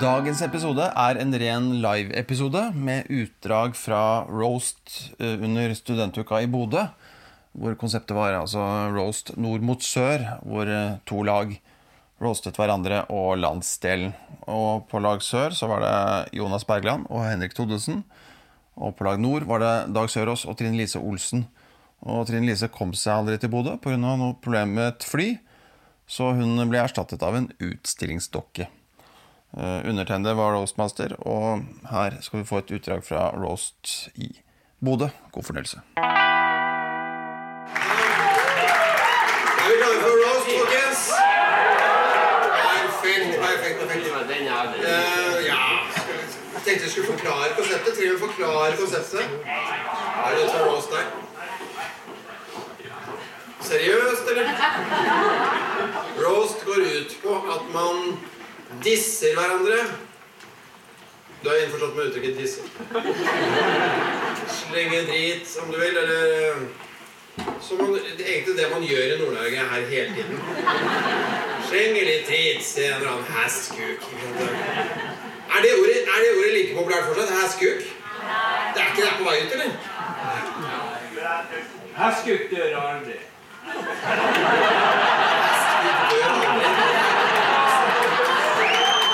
Dagens episode er en ren live-episode med utdrag fra roast eh, under studentuka i Bodø. Hvor konseptet var altså roast nord mot sør, hvor eh, to lag roastet hverandre og landsdelen. Og på lag sør så var det Jonas Bergland og Henrik Thodesen. Og på lag nord var det Dag Sørås og Trine Lise Olsen. Og Trine Lise kom seg aldri til Bodø pga. noe problem med et fly, så hun ble erstattet av en utstillingsdokke. Uh, undertegnede var roastmaster, og her skal vi få et utdrag fra roast i Bodø. God fornøyelse. Er vi klare for roast, folkens? Perfekt, perfekt, perfekt. Eh, ja, jeg tenkte jeg skulle forklare konseptet. Trenger vi forklare konseptet? Er det for roast der? Seriøst, eller? Roast går ut på at man disser hverandre. Du er innforstått med uttrykket 'disse'? Slenge drit, om du vil, eller så man, det er egentlig det man gjør i Nord-Norge her hele tiden. Slenge litt drit, se en eller annen hasskuk. Er det, ordet, er det ordet like populært fortsatt? Hasskuk? Det er ikke det på vei ut, eller? Hasskuk dør aldri. Hasskuk dør aldri.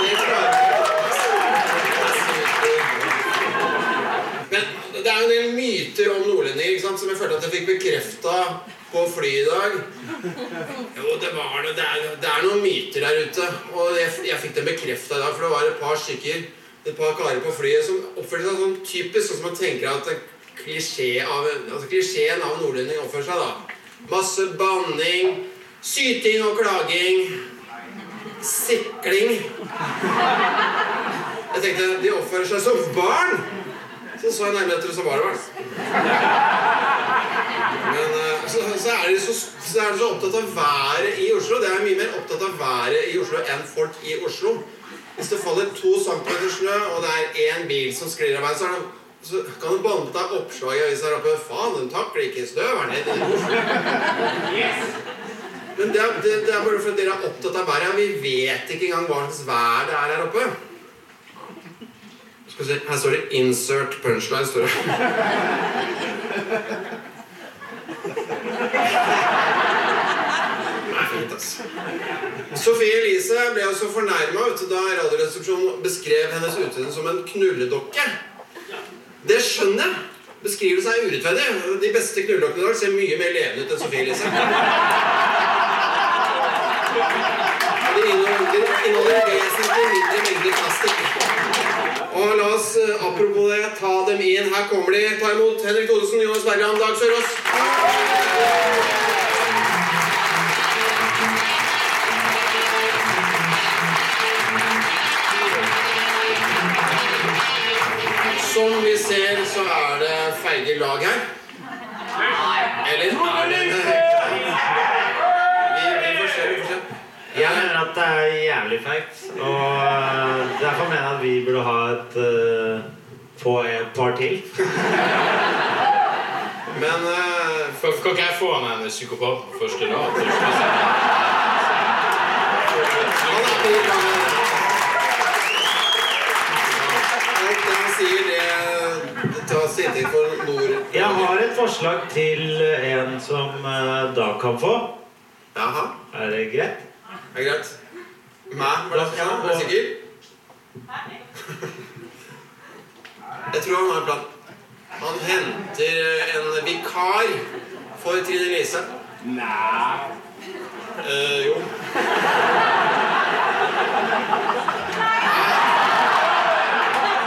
Det klarer Men det er jo en del myter om nordlendinger som jeg følte at jeg fikk bekrefta på flyet i dag. Jo, det var det er, det er noen myter der ute. Og jeg, jeg fikk dem bekrefta i dag, for det var et par stykker, et par karer på flyet som oppførte seg sånn typisk sånn som man tenker at klisjé av, altså av nordlending oppfører seg. da. Masse banning, syting og klaging. Sikling. Jeg tenkte de oppfører seg som barn. Så så jeg nærmere etter, og så var det. Men eh, så, så, er de så, så er de så opptatt av været i Oslo. Det er mye mer opptatt av været i Oslo enn folk i Oslo. Hvis det faller to centimeter snø, og det er én bil som sklir av veien, så, så kan du banne deg oppslag i avisa her oppe. Faen, den takler ikke vær nede i Oslo. Men det er, det, det er bare fordi dere er opptatt av været. Vi vet ikke engang hva slags vær det er her oppe. Skal vi se, Her står det 'insert punchline'. står det. Nei, fint. Sofie Elise ble også fornærma da Radioresepsjonen beskrev hennes utseende som en knulledokke. Det skjønner jeg. Beskrivelsen er urettferdig. De beste knulledokkene i dag ser mye mer levende ut enn Sofie Elise. De inneholder vesentlig mindre mengder plastikk. La oss, eh, apropos det, ta dem inn. Her kommer de. Ta imot Henrik Thodesen, Jonas Bergland, Dag Sørås. Som vi ser, så er det feige lag her. Eller er det Vi, vi får se, vi får se. Jeg mener at det er jævlig feigt. Og øh, derfor mener jeg at vi burde ha et uh, Få et par til. Men eh, Kan kan ikke jeg få han en psykopat på første rad? han er det sier, det, det tas inntekt for nord... Jeg har et forslag til en som da kan få. Jaha, Er det greit? det er greit. Meg, var det sånn? Er du sikker? Jeg tror han har en plan. Han henter en vikar for Trine Lise. Nei. Eh, jo.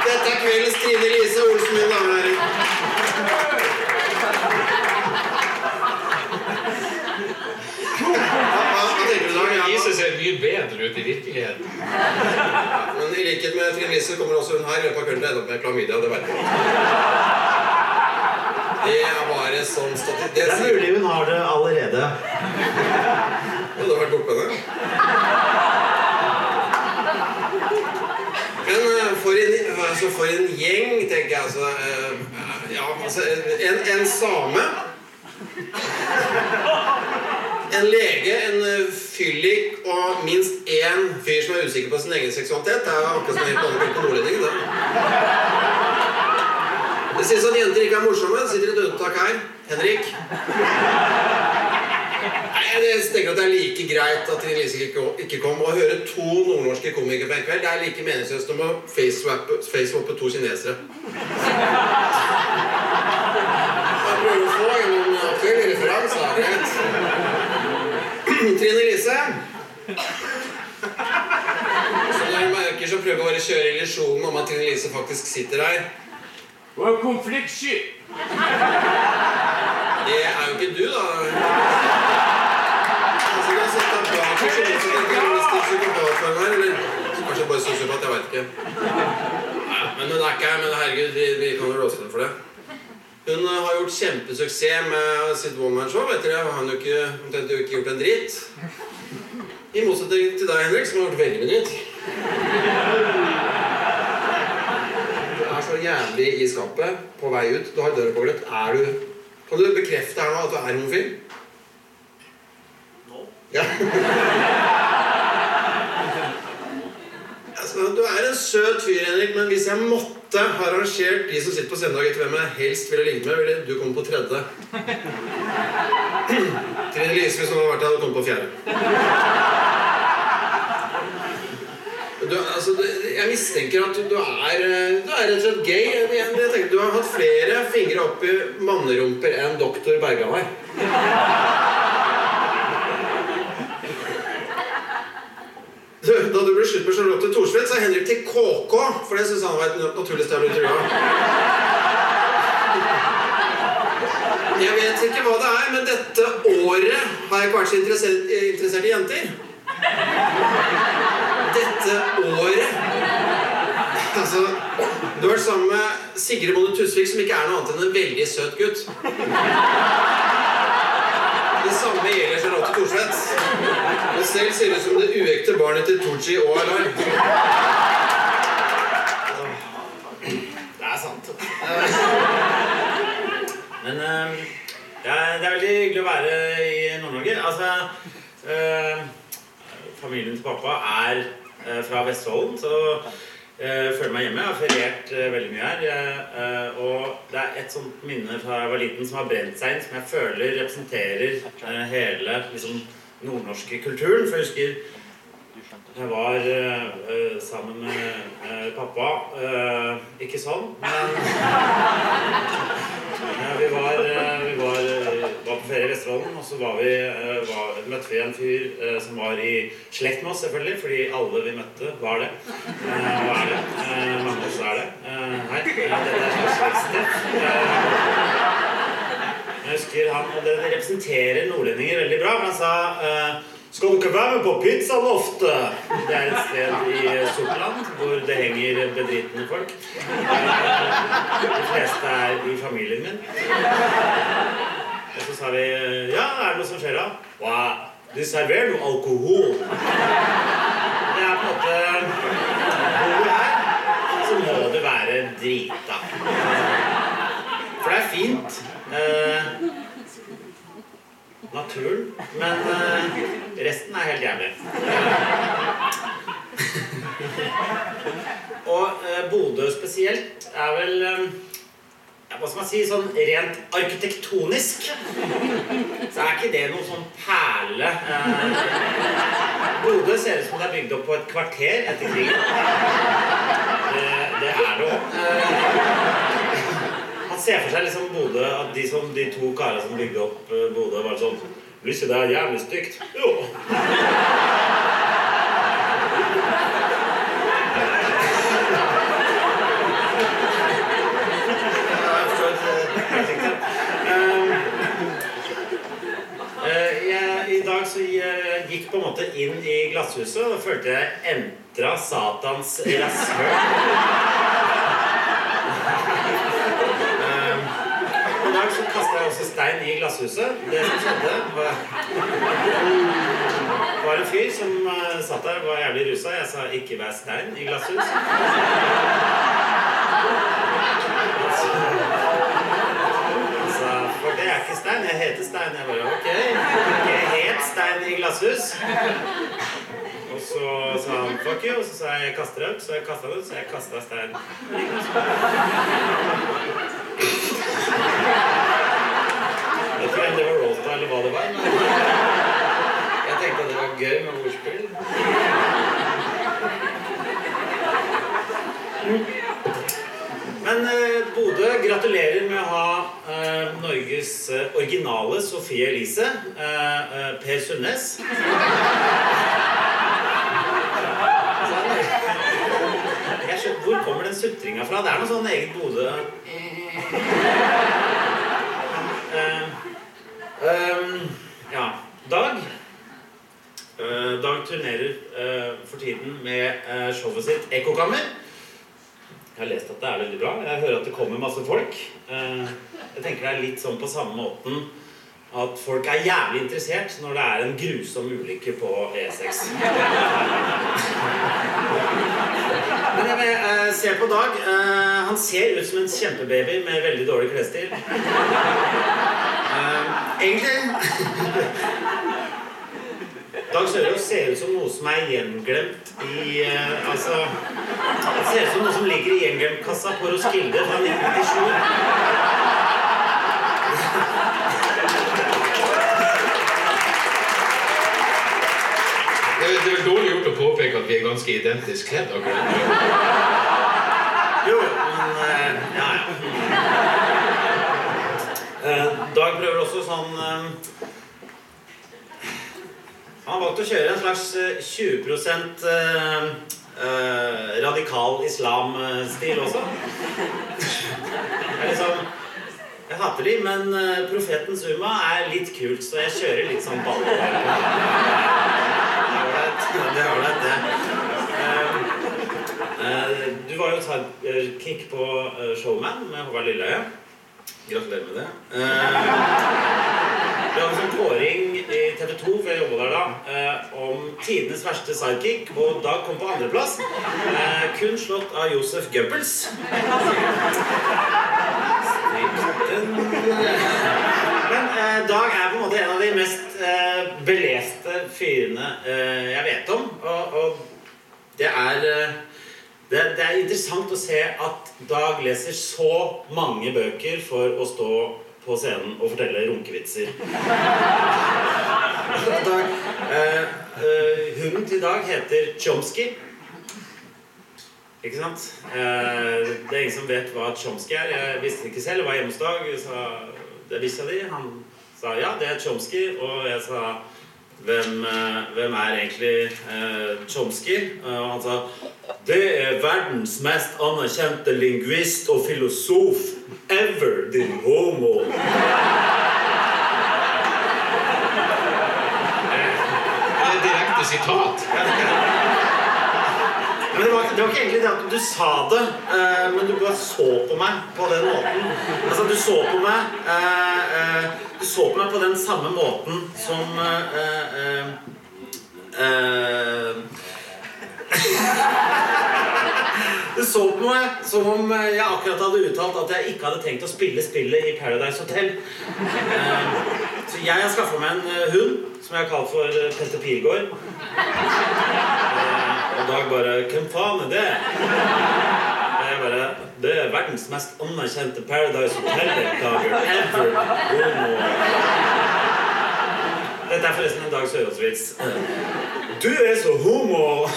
Dette er kveldens Trine Lise Olsen, min damer og herrer. Hva, hva, hva tenker du da? Lise ser mye bedre ut i virkeligheten. Men i likhet med Trine Lise kommer også hun her i løpet av kvelden til å ende opp med klamydia. Det vet jeg. Det er bare sånn statistikk. Det er mulig hun har det allerede. Ja, du har vært bortpå henne? Men eh, for en, altså for en gjeng, tenker jeg altså eh, Ja, altså En, en same En lege, en eh, fyllik og minst én fyr som er usikker på sin egen seksualitet. Det er jo akkurat som helt vanlig på nordlendingen. Det. det sies at jenter ikke er morsomme. Det sitter et unntak her. Henrik. Nei, Jeg tenker at det er like greit at Trine Lise ikke, kom. Å høre to nordnorske komikere på en kveld, det er like meningsløst som å facewappe face to kinesere. Jeg prøver å få en aktuell referanse. Er. Trine Lise. Så når du merker, så prøv å bare kjøre illusjonen om at Trine Lise faktisk sitter her. Og konfliktsky. Det er jo ikke du, da. Altså, du har sett deg bak og så tenker du hvis det er psykopatform her, eller kanskje bare sosiopat, jeg vet ikke. Men hun er ikke her, men herregud, vi, vi kan jo låse henne for det. Hun har gjort kjempesuksess med sitt one-man-show. Etter det har hun jo ikke, omtrent ikke gjort en dritt. I motsetning til deg, Henrik, som har gjort veldig mye nytt. Du er så jævlig i skapet på vei ut. Du har døra på gløtt. Er du Kan du bekrefte her nå at du er homofil? Ja. Du er en søt fyr, Henrik, men hvis jeg måtte ha rangert de som sitter på søndag etter hvem jeg helst ville ligget med, ville du komme på tredje. Trine Lise, hvis hun hadde vært her, hadde kommet på fjerde. Du, altså, du- jeg mistenker at du, er, du er rett og slett gay. Jeg, tenker, du har hatt flere fingre opp i mannerumper enn doktor Bergan Du, da du ble slutt med Charlotte Thorsvedt, sa Henrik til KK, for det syntes han var et naturlig sted å bli trua. Jeg vet ikke hva det er, men dette året har jeg ikke vært så interessert, interessert i jenter. Dette året Altså, du har vært sammen med Sigrid Bonde Tusvik, som ikke er noe annet enn en veldig søt gutt. Det samme gjelder Charlotte Thorstvedt. Men selv ser ut som det uekte barnet til Tooji og Alar. Det er sant. Men eh, det, er, det er veldig hyggelig å være i Nord-Norge. Altså eh, Familien til pappa er eh, fra Vestfolden, så jeg føler meg hjemme. Jeg har feriert eh, veldig mye her. Eh, og det er et sånt minne fra jeg var liten som har brent seg inn, som jeg føler representerer eh, hele liksom, nordnorske kulturen. For jeg husker jeg var eh, eh, sammen med eh, pappa. Eh, ikke sånn, men vi var, Vesterålen, og så var vi, eh, var, møtte vi en fyr eh, som var i slekt med oss, selvfølgelig, fordi alle vi møtte, var det. Eh, og er det. Eh, mange oss er det. Eh, eh, dette er slektstreff. Eh, jeg husker han, og det representerer nordlendinger veldig bra, han sa eh, skal du ikke være med på pizzaen ofte? Det er et sted i Sortland hvor det henger bedritne folk. Eh, De fleste er i familien min. Og så sa vi Ja, er det noe som skjer da? Wow, de serverer noe alkohol. Det er på en måte Bor du her, så må du være drita. For det er fint. Eh, naturen. Men eh, resten er helt jævlig. Og eh, Bodø spesielt er vel eh, Hva skal man si? Sånn rent arkitektonisk så er ikke det noe sånn perle. Eh, Bodø ser ut som det er bygd opp på et kvarter etter krigen. Det, det er det òg. Han ser for seg liksom Bodø At de, som, de to karene som bygde opp eh, Bodø, var sånn ikke det jævlig stygt? Jo. Jeg forstår det helt riktig. Um, eh, jeg, I dag så jeg gikk på en måte inn i glasshuset og følte jeg entra Satans rasshøl. Um, I dag så kasta jeg også stein i glasshuset. Det som skjedde, var, var en fyr som uh, satt der var jævlig rusa. Jeg sa 'ikke vær stein i glasshus'. Det er ikke stein. Jeg heter Stein'. Jeg bare 'ok'. Ikke helt stein i glasshus. Så sa han 'fuck you', og så sa jeg 'jeg kaster det ut'. Så jeg kasta det ut, så jeg kasta stein. Jeg vet ikke om det var Rolta eller hva det var. Jeg tenkte at det var gøy med ordspill. Men eh, Bodø gratulerer med å ha eh, Norges eh, originale Sofie Elise. Eh, eh, per Sundnes. Jeg hvor kommer den sutringa fra? Det er noe sånn eget Bodø Eh, ehm, Ja. Dag. Eh, Dag turnerer eh, for tiden med showet sitt Ekkokammer. Jeg har lest at det er veldig bra. Jeg hører at det kommer masse folk. Jeg tenker det er litt sånn på samme måten at folk er jævlig interessert når det er en grusom ulykke på E6. Men jeg eh, se på Dag. Eh, han ser ut som en kjempebaby med veldig dårlig klesstil. Eh, egentlig Dag Sørås ser ut som noe som er gjenglemt i eh, Altså ser ut som noe som ligger i gjenglemtkassa på Roskilde fra 1997. Er dårlig gjort å påpeke at vi er ganske identisk kledd akkurat nå. Jo, men eh, ja, ja. Eh, Dag prøver også sånn eh, Han har valgt å kjøre en slags eh, 20 eh, eh, radikal islam-stil også. Det er liksom Jeg hater de, men profeten Zuma er litt kult, så jeg kjører litt sånn ball. Det er ålreit, det. det. Eh, eh, Du var jo sidekick på eh, Showman med Håvard Lilleøye. Gratulerer med det. Eh, Vi hadde en sånn kåring i TV 2 for jeg der da, eh, om tidenes verste sidekick, og Dag kom på andreplass. Eh, kun slått av Josef Goebbels. Men eh, Dag er på en måte en av de mest eh, beleste fyrene eh, jeg vet om. Og, og det er eh, det, det er interessant å se at Dag leser så mange bøker for å stå på scenen og fortelle runkevitser. Dag, eh, eh, hunden til Dag heter Chomsky. Ikke sant? Eh, det er ingen som vet hva Chomsky er. Jeg visste det ikke selv. Jeg var hjemme hos Dag. Sa, det visste bikkja di. Han sa ja, det er Chomsky. Og jeg sa hvem, eh, hvem er egentlig eh, Chomsky? Og han sa det er verdens mest anerkjente lingvist og filosof ever, din homo. Det er direkte sitat. Men det var, det var ikke egentlig det at du sa det, eh, men du bare så på meg på den måten. Altså, du så på meg eh, eh, Du så på meg på den samme måten som eh, eh, eh, Du så på meg som om jeg akkurat hadde uttalt at jeg ikke hadde tenkt å spille spillet i Paradise Hotel. Så jeg har skaffa meg en hund som jeg har kalt for Petter Pilgaard. Og Dag bare 'Hvem faen er det?' Jeg bare 'Det er verdens mest anerkjente Paradise Hotel-deltaker ever'. Homo. Dette er forresten en Dag Sørås-vits. Du er så homo!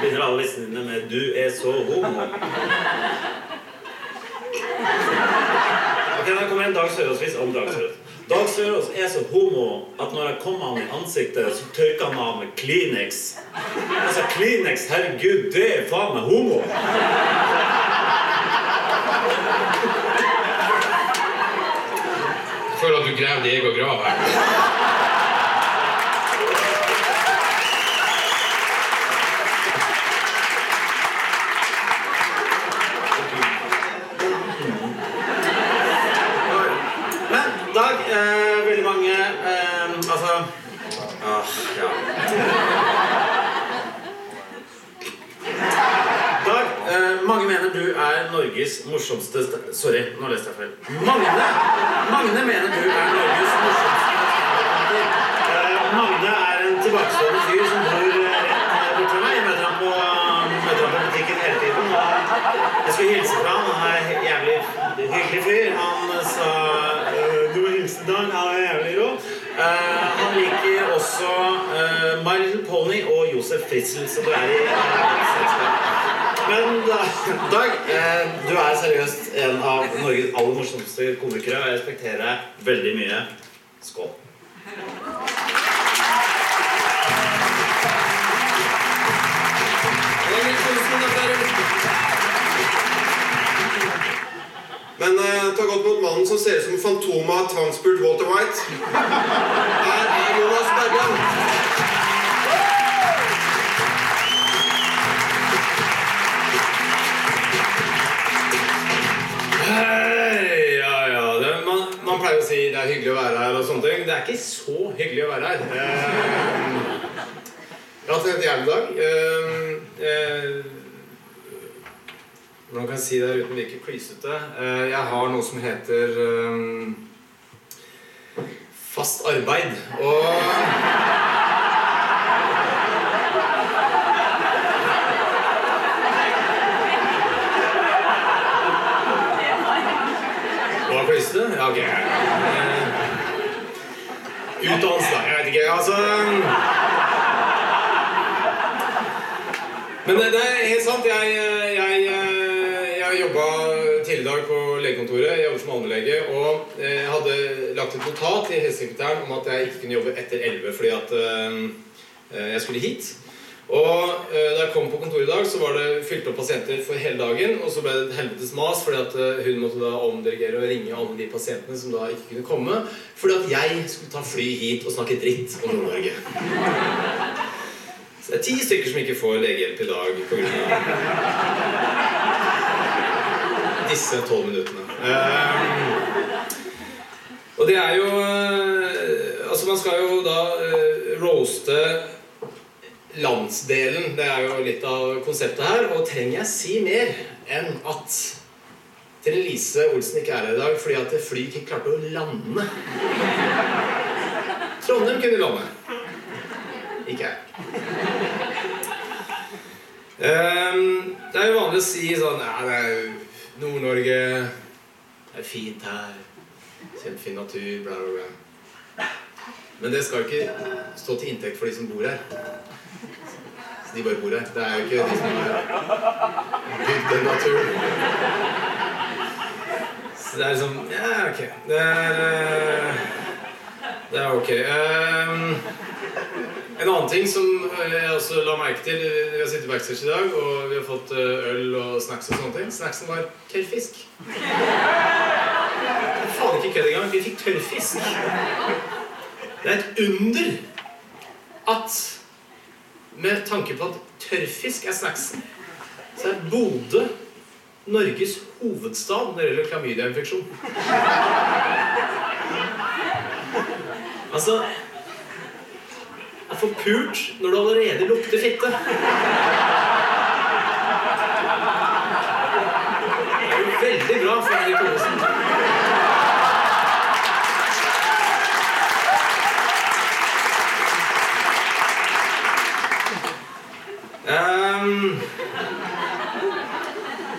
Begynner alle vitsene dine med 'du er så homo'. Ok, Da kommer en Dag Sørås-vits om Dag Sørås. Dag Sørås er så homo at når jeg kommer han i ansiktet, så tørker han av med Kleenex. Altså, Kleenex, herregud, det er faen meg homo! Jeg føler at du graver din egen grav her. Norges morsomste Sorry, nå leste jeg feil. Magne! Magne mener du er Norges morsomste standup-komiker. Eh, Magne er en tilbakestående fyr som bor rett eh, borti meg. Jeg møter ham på, møter ham på butikken hele tiden. Jeg skulle hilse fra han. Han er en jævlig hyggelig fyr. Han sa eh, Du må hilse til Han er jævlig rå. han liker også uh, My Little Pony og Josef Fritzl, så du er i uh, selskap. Men Dag, eh, du er seriøst en av Norges aller morsomste komikere, og jeg respekterer deg veldig mye. Skål. Men eh, ta godt mot mannen som ser ut som Fantomet av tvangsspurt Walter White. Her er Jonas Bergland. Hei, ja, ja. Det, man, man pleier å si det er hyggelig å være her og sånne ting. Det er ikke så hyggelig å være her. Eh, jeg har hatt en jævlig dag. Eh, eh, hvordan kan si det uten å virke klysete? Eh, jeg har noe som heter eh, fast arbeid. Og Klysete? Ja, ok. Eh, Utdannelse, da. Jeg vet ikke. Altså Men det, det er helt sant. Jeg, jeg, jeg jobba tidligere i dag på legekontoret. Jeg jobber som allmennlege. Og jeg hadde lagt et notat til helsesekretæren om at jeg ikke kunne jobbe etter 11 fordi at eh, jeg skulle hit. Og eh, da jeg kom på kontoret i dag, så var det fylt opp pasienter for hele dagen. Og så ble det et helvetes mas fordi at eh, hun måtte da omdirigere og ringe alle de pasientene som da ikke kunne komme. Fordi at jeg skulle ta fly hit og snakke dritt om Nord-Norge. Så det er ti stykker som ikke får legehjelp i dag pga. disse tolv minuttene. Ehm, og det er jo eh, Altså, man skal jo da roaste landsdelen. Det er jo litt av konseptet her. Og trenger jeg si mer enn at Trine Lise Olsen ikke er her i dag fordi at fly ikke klarte å lande? Trondheim kunne lande. Ikke jeg. Um, det er jo vanlig å si sånn Ja, det er jo Nord-Norge. Det er fint her. Kjempefin natur, bla, bla, bla. Men det skal ikke stå til inntekt for de som bor her. De bare bor her. Det er jo ikke de som har bygd den naturen. Så det er liksom Ja, ok. Det er eh, Det er ok. Ehm, en annen ting som eh, jeg også la merke til Vi har sittet backstage i dag, og vi har fått eh, øl og snacks og sånne ting. Snacksen var tørrfisk. Faen ikke kødd engang. Vi fikk tørrfisk. Det er et under at med tanke på at tørrfisk er snacksen, så er Bodø Norges hovedstad når det gjelder klamydiainfeksjon. Altså Det er forpult når du allerede lukter fitte. Det er jo veldig bra for Henrik Thodesen. Ehm,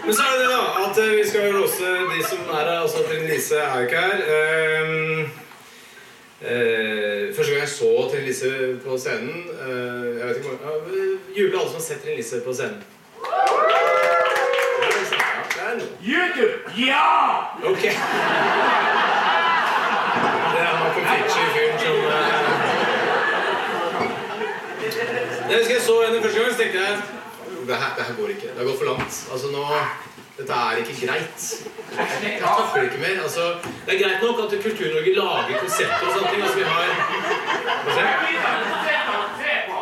men så er det det, da, at eh, vi skal roaste de som er her. Altså Trine Lise er jo ikke her. Ehm, eh, første gang jeg så Trine Lise på scenen eh, Jeg vet ikke hvor ja, Juble alle som har sett Trine Lise på scenen. YouTube! Ja! Ok. Det er han konfliktsky-fyren som Da Jeg så henne første gang, så tenkte jeg det her, det her går ikke. Det har gått for langt. Altså nå Dette er ikke greit. Jeg takler ikke mer. Altså, det er greit nok at Kultur-Norge lager konsepter og sånne ting. Altså, vi har Hva skjer? Se på!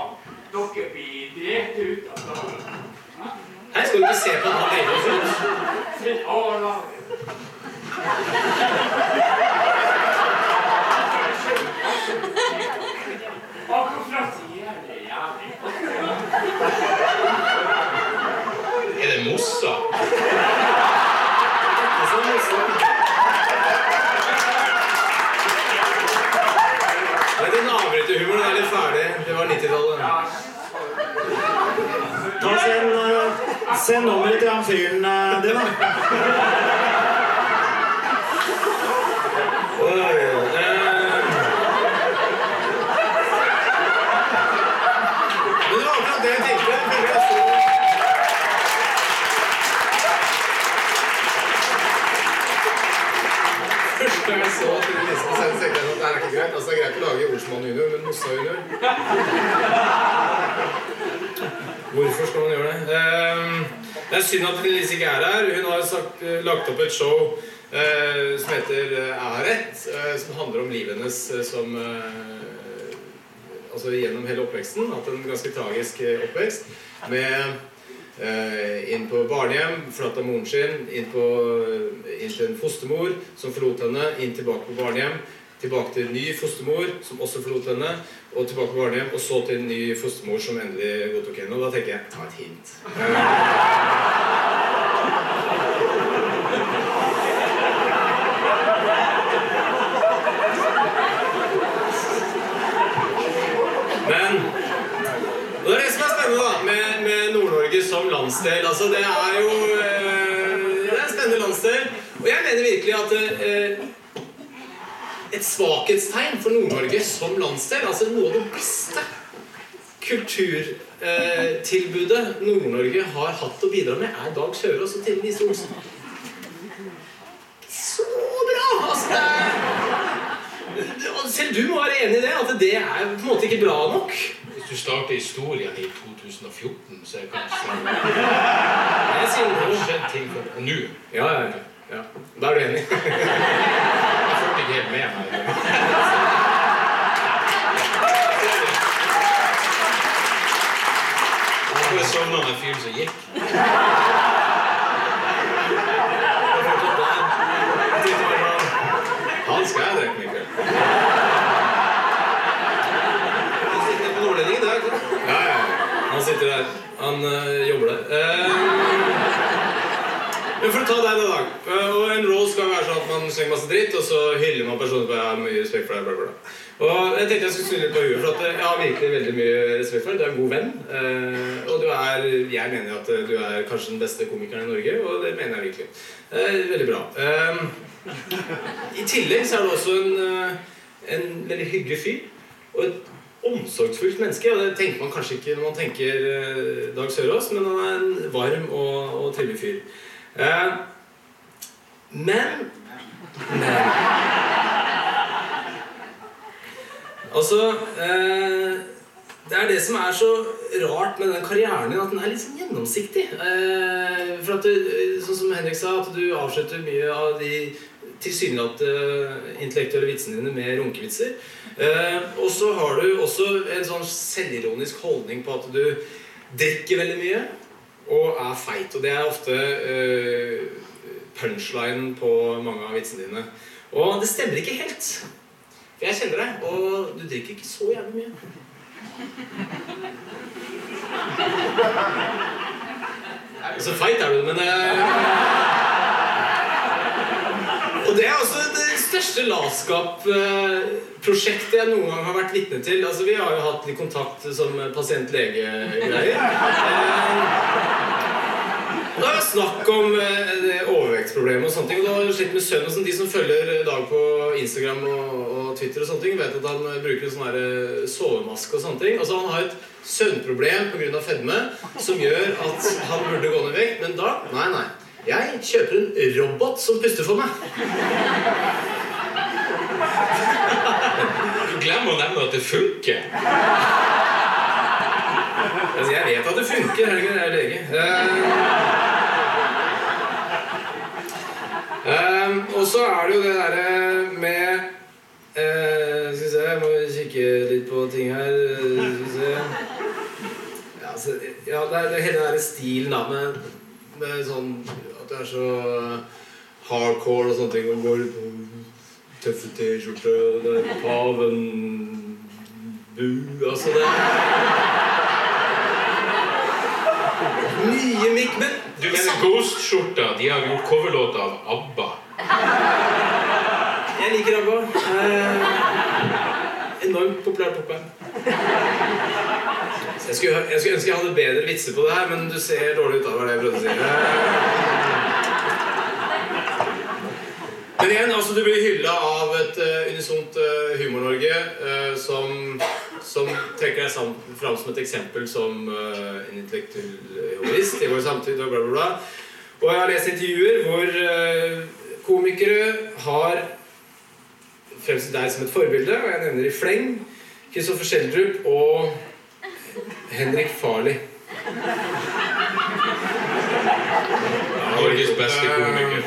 Dere blir direkte ut av planen. Her skal ikke se på hva dere syns. Er det Mossa? Nei, Den avbryterhumoren er litt ferdig. Det var 90-tallet. Ta oss en uh, Se nummeret til han fyren eh, din, da. Det var akkurat det jeg så- da at det her er greit. Altså, det er greit å lage Olsmann junior, men Mossa junior Hvorfor skal man gjøre det? Ehm, det er synd at Lise ikke er her. Hun har sagt, eh, lagt opp et show eh, som heter Er rett, eh, som handler om livet hennes eh, som eh, altså gjennom hele oppveksten. Hatt en ganske tragisk eh, oppvekst. Med eh, inn på barnehjem, forlatt av moren sin. Inn, på, inn til en fostermor som forlot henne. Inn tilbake på barnehjem. Tilbake til en ny fostermor som også forlot henne. Og tilbake på barnehjem. Og så til en ny fostermor som endelig godtok henne. Og da tenker jeg ta et hint. Men det er det som er spennende da, med, med Nord-Norge som landsdel. Altså, det er jo eh, Det er en spennende landsdel. Og jeg mener virkelig at eh, et svakhetstegn for Nord-Norge som landsdel, altså noe av det beste kulturtilbudet Nord-Norge har hatt å bidra med, er Dag Sørås og Trine Lise Olsen. Så bra! Altså, er Selv du må være enig i det, at det er på en måte ikke bra nok. Hvis du starter historien i 2014, så er det kanskje det har skjedd ting for Nå. Ja, ja. ja. Da er du enig. Ikke helt med meg. Jeg sovna med fyren som gikk. Han skal jeg drikke med i kveld. Han sitter på Nordlendingen, i dag. Ja, ja, ja. Han sitter der. Han øh, jobber der. Eh, men for å ta deg, da. Eh, og en roll skal være sånn at man slenger masse dritt, og så hyller man personen på jeg har mye respekt for deg, bla, bla. Og jeg tenkte jeg skulle snu litt på huet, for at jeg har virkelig veldig mye respekt for deg. Du er en god venn. eh, og du er Jeg mener at du er kanskje den beste komikeren i Norge, og det mener jeg virkelig. Eh, veldig bra. Eh, i tillegg så er du også en, eh, en veldig hyggelig fyr. Og et omsorgsfullt menneske. Og det tenker man kanskje ikke når man tenker eh, Dag Sørås, men han er en varm og, og trivelig fyr. Eh, men Men Altså eh, Det er det som er så rart med den karrieren din, at den er litt sånn gjennomsiktig. Eh, for at du, Sånn som Henrik sa, at du avslutter mye av de tilsynelatende intellektuelle vitsene dine med runkevitser. Eh, og så har du også en sånn selvironisk holdning på at du drikker veldig mye og er feit. Og det er ofte uh, punchlinen på mange av vitsene dine. Og det stemmer ikke helt. For jeg kjenner deg, og du drikker ikke så jævlig mye. Så feit er du, men uh... Og det er også det største latskap-prosjektet jeg noen gang har vært vitne til. Altså, Vi har jo hatt litt kontakt som pasient-lege-greier. Eh, Det er snakk om eh, overvektsproblemet og sånne ting. Og da slitt med søvn og sånn. De som følger Dag på Instagram og, og Twitter og sånne ting, vet at han eh, bruker en sånn her eh, sovemaske og sånne ting. Altså Han har et søvnproblem pga. fedme som gjør at han burde gå ned i vekt. Men da Nei, nei. Jeg kjøper en robot som puster for meg. Du glemmer å nevne at det funker. Altså, jeg vet at det funker. Jeg er lege. Eh, eh, og så er det jo det derre med eh, Skal vi se, jeg må kikke litt på ting her. Eh, Skal vi se. Ja, så, ja det, er, det hele den der stilen da med, med sånn at du er så hardcore og sånne ting. Og går tøffe T-skjorte, det er paven Bu Altså, det Mye mikk, men Du Ghost-skjorta? De har gjort coverlåt av ABBA. Jeg liker ABBA. Eh, enormt populær popband. Jeg jeg skulle ønske jeg hadde bedre vitser på det her, men du ser dårlig ut av det jeg prøvde å si. Men igjen, altså du blir hylla av et uh, unisont uh, Humor-Norge uh, som, som trekker deg sam- fram som et eksempel som uh, en intellektuell humorist i vår samtid og bla, bla, bla. Og jeg har lest intervjuer hvor komikere har fremstilt deg som et forbilde, og jeg nevner i fleng Kristoffer Schjelderup og Henrik Farley. Norges beste komiker.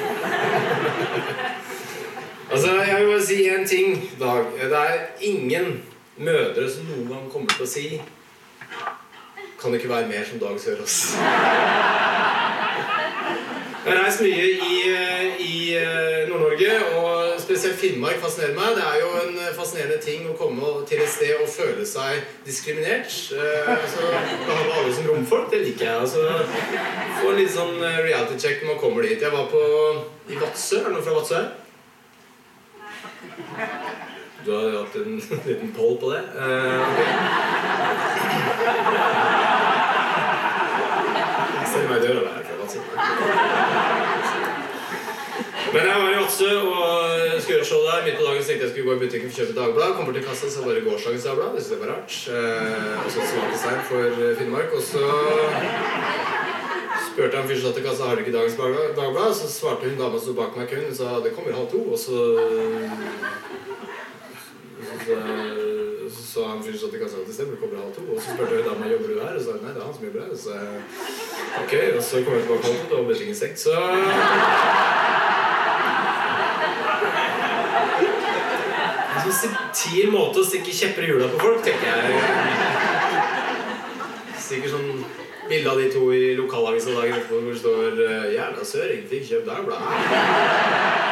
Altså, jeg vil bare si en ting, Dag. Det er ingen mødre som noen gang kommer til å si Kan det ikke være mer som Dag Sørås? Jeg har reist mye i, i eh, Nord-Norge, og spesielt Finnmark fascinerer meg. Det er jo en fascinerende ting å komme til et sted og føle seg diskriminert. Eh, altså, Behandle alle som romfolk, det liker jeg. Altså, Få en litt sånn eh, reality check når man kommer dit. Jeg var på i Vadsø. Er det noen fra Vadsø? Du har hatt en liten poll på det? Uh, okay. Jeg ser meg i døra der. Men jeg var i Vadsø og skulle gjøre show der. Midt på dagen tenkte jeg skulle gå i butikken for å kjøpe Dagblad. Kommer til kassa, så bare gårsdagens Dagblad. Det syns jeg var rart. Eh, og så et smakestein for Finnmark. Og så spurte jeg en fyr som satt i kassa har du ikke dagens Dagblad. Så svarte hun dama som sto bak meg i køen, hun sa det kommer halv to. Og så så, så han fyren satt i kassa til stemmer, kommer halv to. Og så spurte jeg dama jobber du her, og så sa hun nei, det er han som jobber her. Og så, ok, og så kom jeg tilbake halv to, og stengt. Så En sånn subtil måte å stikke kjepper i hjula på folk, tenker jeg. Sikkert sånn bilde av de to i lokalavisa dagen etterpå hvor det står eh, 'Jævla søring, fikk kjøpt Dagbladet'.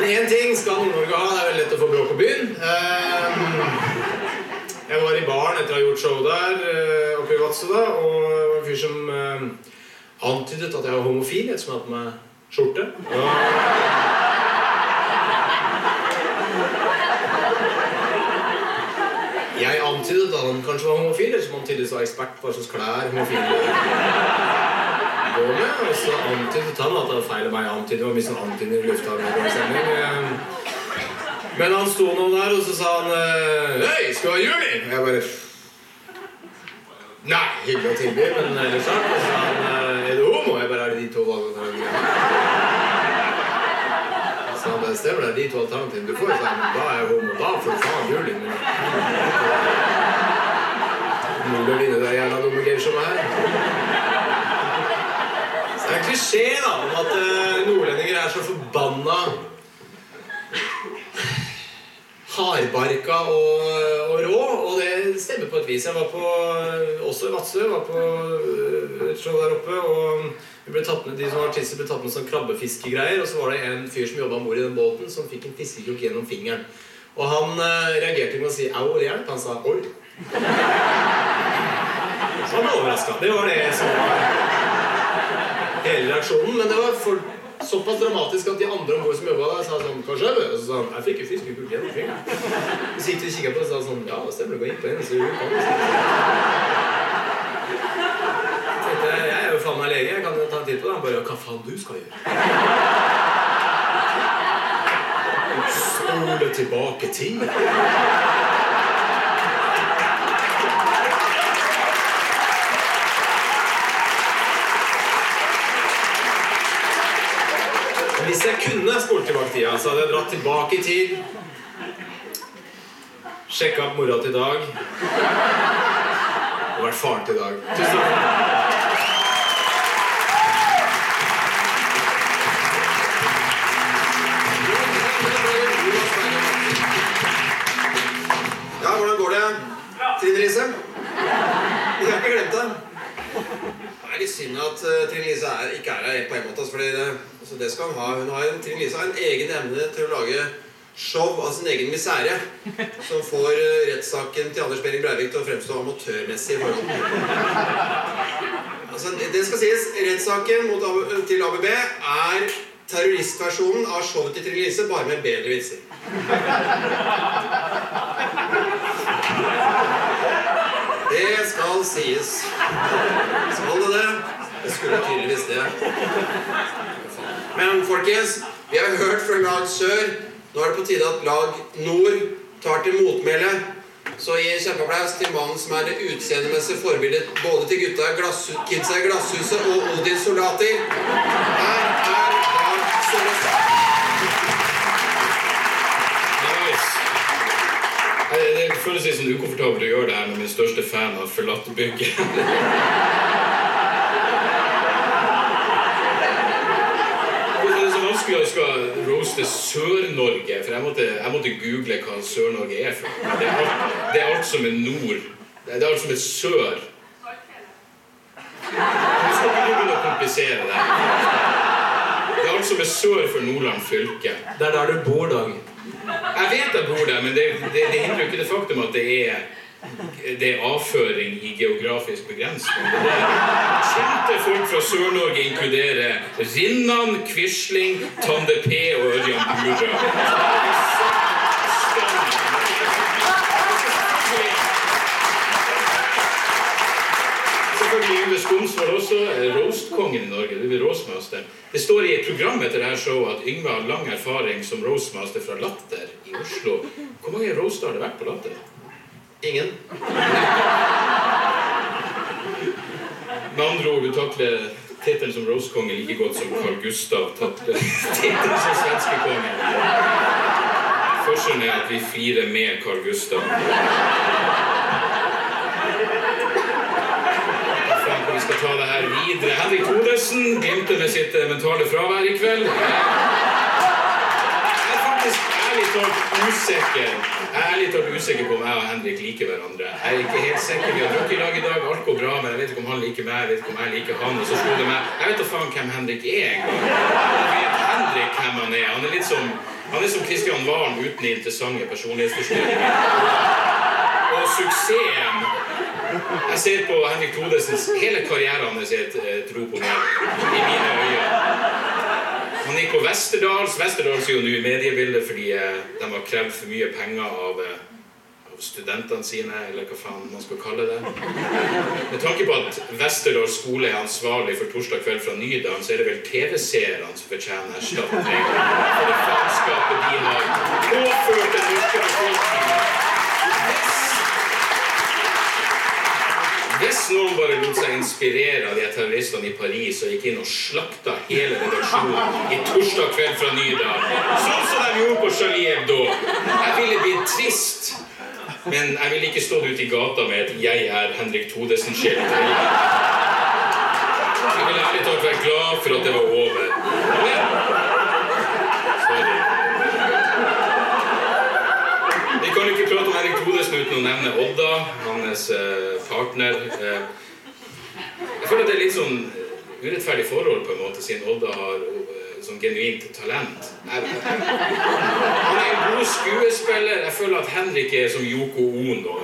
Men én ting skal Nord-Norge ha. Det er veldig lett å få bråk på byen. Ehm, Jeg var i baren etter å ha gjort show der eh, oppe i Vadsø, og en fyr som eh, antydet at jeg var homofil ettersom jeg hadde på meg skjorte. Og Jeg antydet at han kanskje var homofil, som han tydeligvis var ekspert på hva slags klær homofile går med. Og så antydet han at det var feil av meg å antyde. Det var mye sånn lufta. Eh, Men han sto nå der, og så sa han eh, Hei, skal du ha juling? Og jeg bare Nei, hyggelig å tilby, men ellers så sa han eh, Er du homo? Jeg bare Er det de to valgene Så han bare Stemmer det, er de to alternativene du får? Han Da er jeg homo. Da du faen juling. Mulig å vinne det jævla dumme game som er. Så det er en klisjé da, om at eh, nordlendinger er så forbanna hardbarka og, og rå, og det stemmer på et vis. Jeg var på, også i Vadsø, var på eh, et show der oppe, og ble tatt med, de som var artister ble tatt med sånn krabbefiskegreier, og så var det en fyr som jobba om bord i den båten, som fikk en fiskekrok gjennom fingeren. Og han eh, reagerte med å si 'au, det hjelp'. Han sa 'oi'. Han ble overraska. Det var det som var hele reaksjonen. Men det var for, såpass dramatisk at de andre om bord som jobba der, sa sånn Hva skjer? Og så sa han Jeg fikk en fiskekrok gjennom fingeren. Så gikk de og kikka på det og sa sånn Ja, det stemmer. Det går inn på en, så du kan det. jeg, er jo faen meg lege, kan du ta en titt på det. Han bare ja, hva faen du skal gjøre? Spole tilbake tid. Hvis jeg kunne spole tilbake tida, så hadde jeg dratt tilbake i tid. Sjekka opp mora til Dag. Og vært faren til Dag. Tusen takk. Ja, hvordan går det, Trine Lise? Vi har ikke glemt det. Det er litt synd at uh, Trine Lise er, ikke er her på en måte. altså, Fordi det, altså det skal hun ha. Hun har en, Trine Lise har en egen evne til å lage show av sin egen misere. Som får uh, rettssaken til Anders Behring Breivik til å fremstå amatørmessig i forhold. Altså, det skal sies, rettssaken til ABB er terroristversjonen av showet til Trine Lise, bare med bedre vitser. skal sies. Skal det det? Det skulle tydeligvis det. Men folkens, vi har hørt fra lag sør. Nå er det på tide at lag nord tar til motmæle. Så gi kjempeapplaus til mannen som er det utseendemessige forbildet både til gutta glass, kidsa i Glasshuset og Odins soldater. Her er Dag Sørås. Nice. Det føles litt sånn ukomfortabelt å gjøre det her når min største fan har forlatt bygget. Hvorfor vanskelig å skal roaste Sør-Norge? For jeg måtte, jeg måtte google hva Sør-Norge er for noe. Det er alt som er nord. Det er alt som er sør. Jeg skal ikke begynne å komplisere det. Det er alt som er sør for Nordland fylke. Det er der du bor, Dag. Jeg vet jeg bor der, men det, det, det hindrer jo ikke det faktum at det er det er avføring i geografisk begrensning. Kjente folk fra Sør-Norge inkluderer Rinnan, Quisling, Tande P og Ørjan Bura. Selvfølgelig Yngve Skomsvold også. er Roastkongen i Norge. Det blir roastmaster. Det står i et program etter dette showet at Yngve har lang erfaring som roastmaster fra Latter i Oslo. Hvor mange roaster har det vært på Latter? Ingen. Med andre ord, du takler tittelen som roastkonge like godt som Carl Gustav takler tittelen som svenskekonge. Forskjellen er at vi firer med Carl Gustav. Vi skal ta det her videre. Henrik Thodesen glimter med sitt mentale fravær i kveld. Jeg er faktisk ærlig talt usikker Jeg er ærlig talt usikker på om jeg og Henrik liker hverandre. Jeg er ikke helt sikker. Vi har drukket i lag i dag, alt går bra, men jeg vet ikke om han liker meg, jeg vet ikke om jeg liker han. Og så slo det meg Jeg vet da faen hvem Henrik er engang. Vet Henrik hvem han er? Han er litt som han er som Kristian Valen uten interessante personlighetsforstyrrelser. Og suksessen Jeg ser på Henrik Thodesens hele karriere hans i et, tro på meg. I mine øyne. Han gikk på Westerdals. Westerdals er jo nå i mediebildet fordi eh, de har krevd for mye penger av, eh, av studentene sine, eller hva faen man skal kalle det. Med tanke på at Westerdals skole er ansvarlig for torsdag kveld fra Nydalen, så er det vel TV-seerne som fortjener erstatning for det faenskapet de har påført den norske befolkningen. Hvis hvis noen bare lot seg inspirere av de terroristene i Paris og gikk inn og slakta hele redaksjonen i torsdag kveld fra Nydal sånn som de gjorde på Charlie Hebdo Jeg ville blitt trist, men jeg ville ikke stått ute i gata med et 'Jeg er Henrik Thodesen'-skilt. Jeg ville ærlig talt vært glad for at det var over. Men Vi kan ikke prate om Henrik Thodesen uten å nevne Odda, hans eh, partner. Eh, jeg føler at det er litt sånn urettferdig forhold, på en måte, siden Odda har eh, sånn genuint talent. Han er en god skuespiller. Jeg føler at Henrik er som Yoko Ono.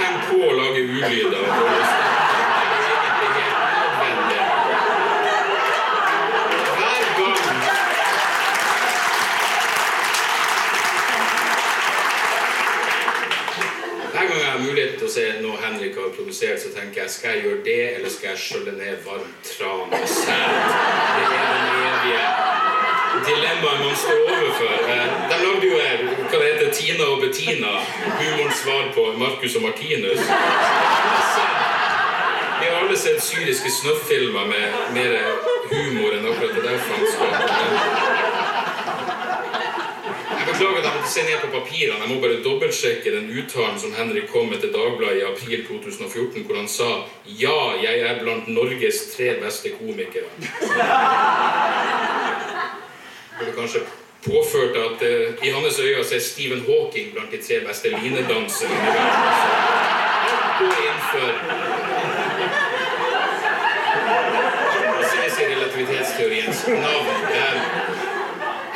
Heng på å lage ulyder. og Det er egentlig helt nødvendig. Hver gang Hver gang jeg har å se noe Henrik har produsert, så tenker jeg skal jeg gjøre det, eller skal jeg skjølle ned varmt tran og sæd? Det er den evige dilemmaet man står overfor. Eh, De lagde jo her, hva det heter, Tina og Bettina, humorens svar på Marcus og Martinus. Vi har alle sett syriske snøfilmer med mer humor enn akkurat det der faenskapet. Beklager at jeg måtte se ned på papirene. Jeg må bare dobbeltsjekke den uttalen som Henrik kom med til Dagbladet i april 2014, hvor han sa ja, jeg er blant Norges tre beste komikere. Burde kanskje påført at uh, i hans øyne så er Stephen Hawking blant de tre beste linedanserne i verden. Må ses i relativitetsteoriens navn.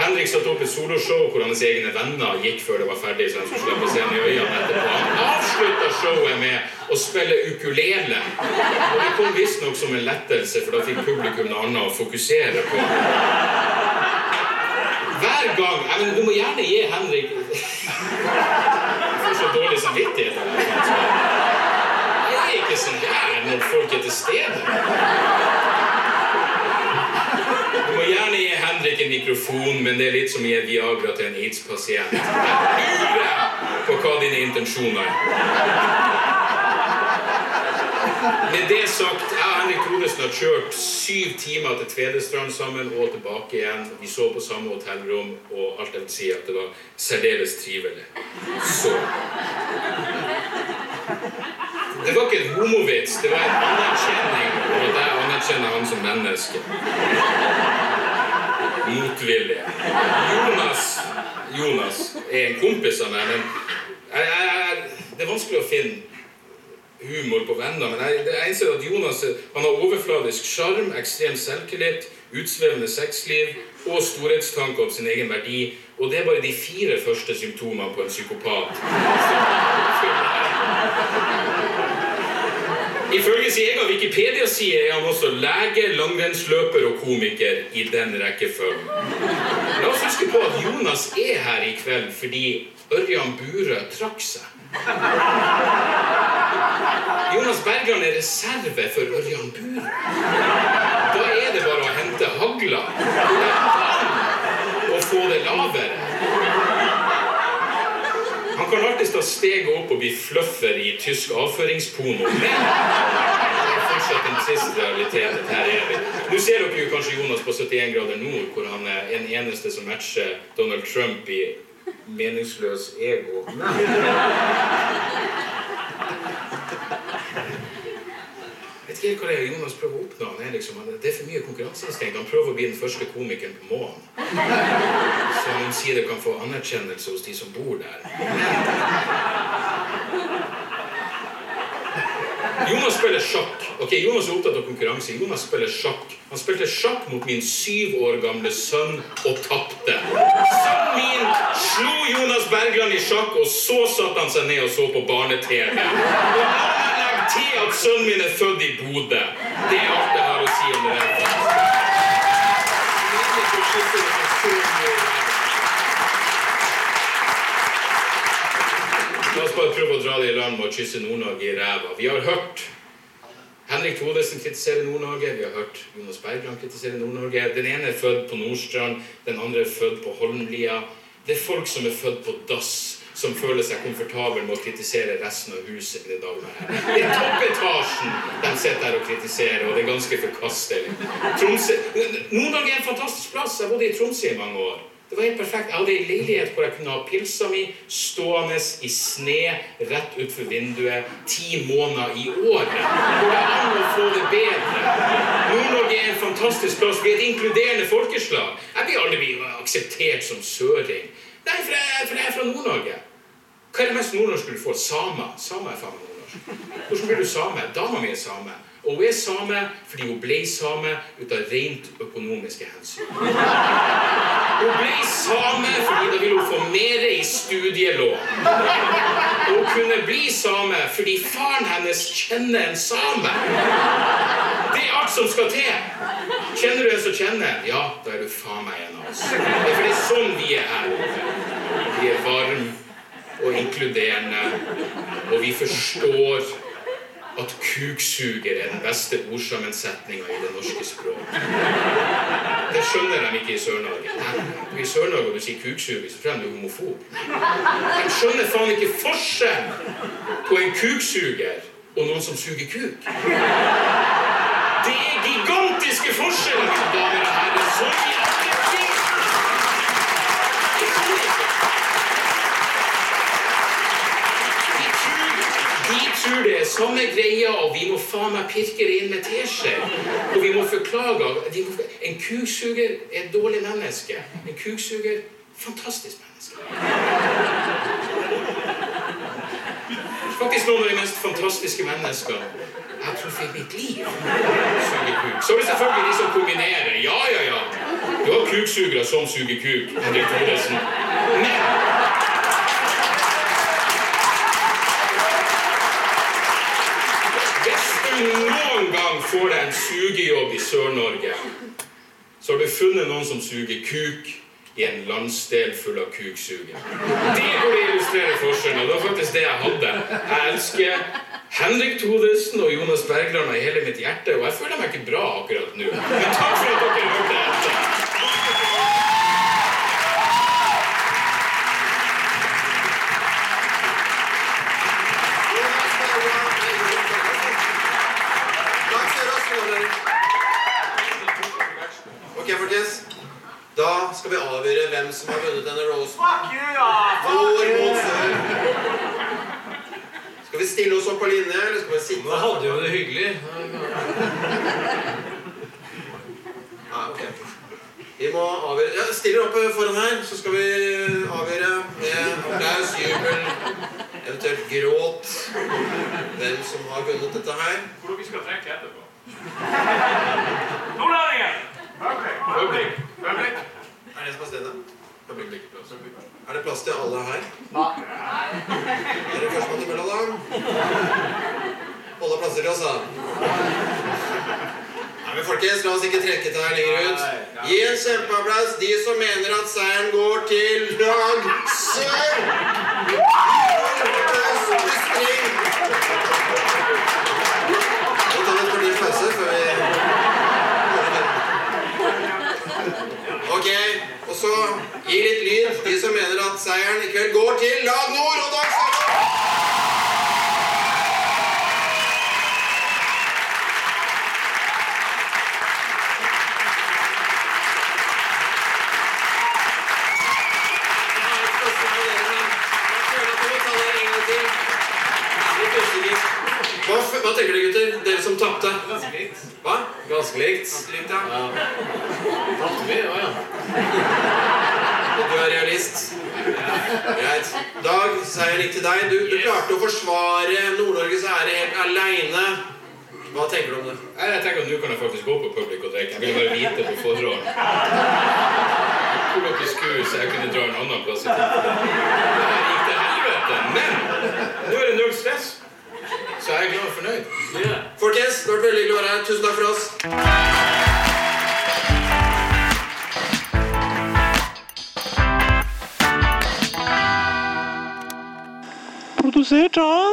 Henrik satte opp et soloshow hvor hans egne venner gikk før det var ferdig. så han skulle slippe ham i øynene etterpå. Han avslutta showet med å spille ukulele. Og det kom visstnok som en lettelse, for da fikk publikum noe annet å fokusere på. Hver gang ja, men Du må gjerne gi Henrik Jeg får så dårlig samvittighet. Jeg er ikke sånn her når folk er til stede. Du må gjerne ikke en mikrofon, men det er litt som å gi Viagra til en aids-pasient. Jeg lurer på hva dine intensjoner er. Med det sagt, jeg og Henrik Thoresen har kjørt syv timer til Tvedestrand sammen og tilbake igjen. Vi så på samme hotellrom, og alt jeg vil si at det var særdeles trivelig. Så Det var ikke en homovits, det var en anerkjenning av at jeg anerkjenner han som menneske. Motvillig. Jonas Jonas er en kompis av meg, men jeg, jeg, det er vanskelig å finne humor på venner, men jeg, jeg innser at Jonas han har overfladisk sjarm, ekstrem selvtillit, utsvevende sexliv og storhetstanke om sin egen verdi. Og det er bare de fire første symptomene på en psykopat. Ifølge sin egen Wikipedia-side er han også lege, langrennsløper og komiker i den rekkefølgen. La oss huske på at Jonas er her i kveld fordi Ørjan Burøe trakk seg. Jonas Bergland er reserve for Ørjan Burøe. Da er det bare å hente hagla og få det lavere. Kan alltid ta opp og bli fluffer i tysk avføringsporno, men fortsatt en trist realitet. Her er vi. Nå ser dere jo kanskje Jonas på 71 grader nord, hvor han er en eneste som matcher Donald Trump i meningsløs ego. Jeg vet hva det er Jonas prøver å oppnå. Han er liksom, det er for mye konkurranseinstinkt. Han prøver å bli den første komikeren på månen. Så han sier det kan få anerkjennelse hos de som bor der. Jonas spiller sjakk. Ok, Jonas er opptatt av konkurranse. Jonas spiller sjakk. Han spilte sjakk mot min syv år gamle sønn og tapte. Sønnen min slo Jonas Bergland i sjakk, og så satte han seg ned og så på barne-TV. Til at sønnen min er født i Bodø. Det er alt jeg har å si om det. La oss bare prøve å dra det i land med å kysse Nord-Norge i ræva. Vi har hørt Henrik Thodesen kritisere Nord-Norge. Vi har hørt Jonas Bergland kritisere Nord-Norge. Den ene er født på Nordstrand, den andre er født på Holmlia. Det er folk som er født på dass, som føler seg komfortabel med å kritisere resten av huset. i det daglige her. Det er toppetasjen de sitter der og kritiserer, og det er ganske forkastelig. Tromsø Nord-Norge er en fantastisk plass. Jeg bodde i Tromsø i mange år. Det var helt perfekt. Jeg hadde en leilighet hvor jeg kunne ha pilsa mi stående i sne rett utfor vinduet ti måneder i året. Går det an å få det bedre? Nord-Norge er en fantastisk plass. Vi er et inkluderende folkeslag. Jeg blir aldri akseptert som søring. Nei, for jeg, for jeg er fra Nord-Norge. Hva er det mest nordnorske du får? Samer. Samer er faen nordnorsk. Hvordan blir du same? Dama mi er same. Og hun er same fordi hun ble same ut av rent økonomiske hensyn. Hun ble same fordi da ville hun få mer i studielån. Hun kunne bli same fordi faren hennes kjenner en same. Det er alt som skal til. Kjenner du en som kjenner? Ja, da er du faen meg en av oss. Det er fordi sånn vi er her. Vi er varme og inkluderende, og vi forstår at kuksuger er den beste ordsammensetninga i det norske språk. Det skjønner de ikke i Sør-Norge. I Sør-Norge når du sier kuksuger, så tror de du er homofob. De skjønner faen ikke forskjell på en kuksuger og noen som suger kuk. Det er gigantiske forskjeller, damer og herrer. Så i alle ting. Det kan ikke. De tror, de tror det er samme greia, og vi må faen meg pirke det inn med teskje. Og vi må forklage må, En kuksuger er et dårlig menneske. En kuksuger fantastisk menneske. Faktisk noen av de mest fantastiske mennesker jeg tror i mitt liv. Suger kuk. Så er det selvfølgelig de som kombinerer. Ja, ja, ja. Du har kuksugere som suger kuk. Henrik Thoresen Hvis du noen gang får deg en sugejobb i Sør-Norge, så har du funnet noen som suger kuk i en landsdel full av kuksugere. Det burde illustrere forskjellen, og det var faktisk det jeg hadde. Jeg elsker Henrik Thodesen og Jonas Bergland har hele mitt hjerte, og jeg føler meg ikke bra akkurat nå. Men takk for at dere hørte etter. Takk skal dere ha, skåler. Ok, folkens. Da skal vi avgjøre hvem som har vunnet denne Rosen. Fuck you, ja! Skal vi stille oss opp på linje, eller skal vi sitte? Nå hadde jo det hyggelig. Ja, ok. Vi må avgjøre ja, Stiller opp foran her, så skal vi avgjøre med applaus, jubel, eventuelt gråt hvem som har vunnet dette her. Hvor dere skal trekke etterpå. Nordlendingen! Public. Public. Er det som er stedet? Er det plass til alle her? Nei. Er det førstemann til mølla, da? Holde plasser til oss, da. Nei, men folkens, La oss ikke trekke det her lenger ut. Gi en kjempeapplaus de som mener at seieren går til Dag sør! Applaus, lystring. Nå tar vi et kvarters pause før vi Ok, og så gi litt lyd, de som mener at seieren i kveld går til lag nord. og da skal vi... Hva, hva tenker dere, gutter? Dere som tapte. Ganske likt. Hva? Ganske likt. Ganske Likt, ja. Tapte vi? Å ja. Du er realist. Greit. Dag, seieren litt til deg. Du, du klarte å forsvare Nord-Norges ære helt aleine. Hva tenker du om det? Jeg tenker at nå kan jeg faktisk gå på public og drikke. Jeg ville bare vite på forhånd hvor dere skulle, så jeg kunne dra en annen plass i tid. Det her gikk til helvete. Men nå er det null stress. Så jeg er glad og fornøyd. Folkens, det har vært veldig hyggelig å være her. Tusen takk for oss. Produsert av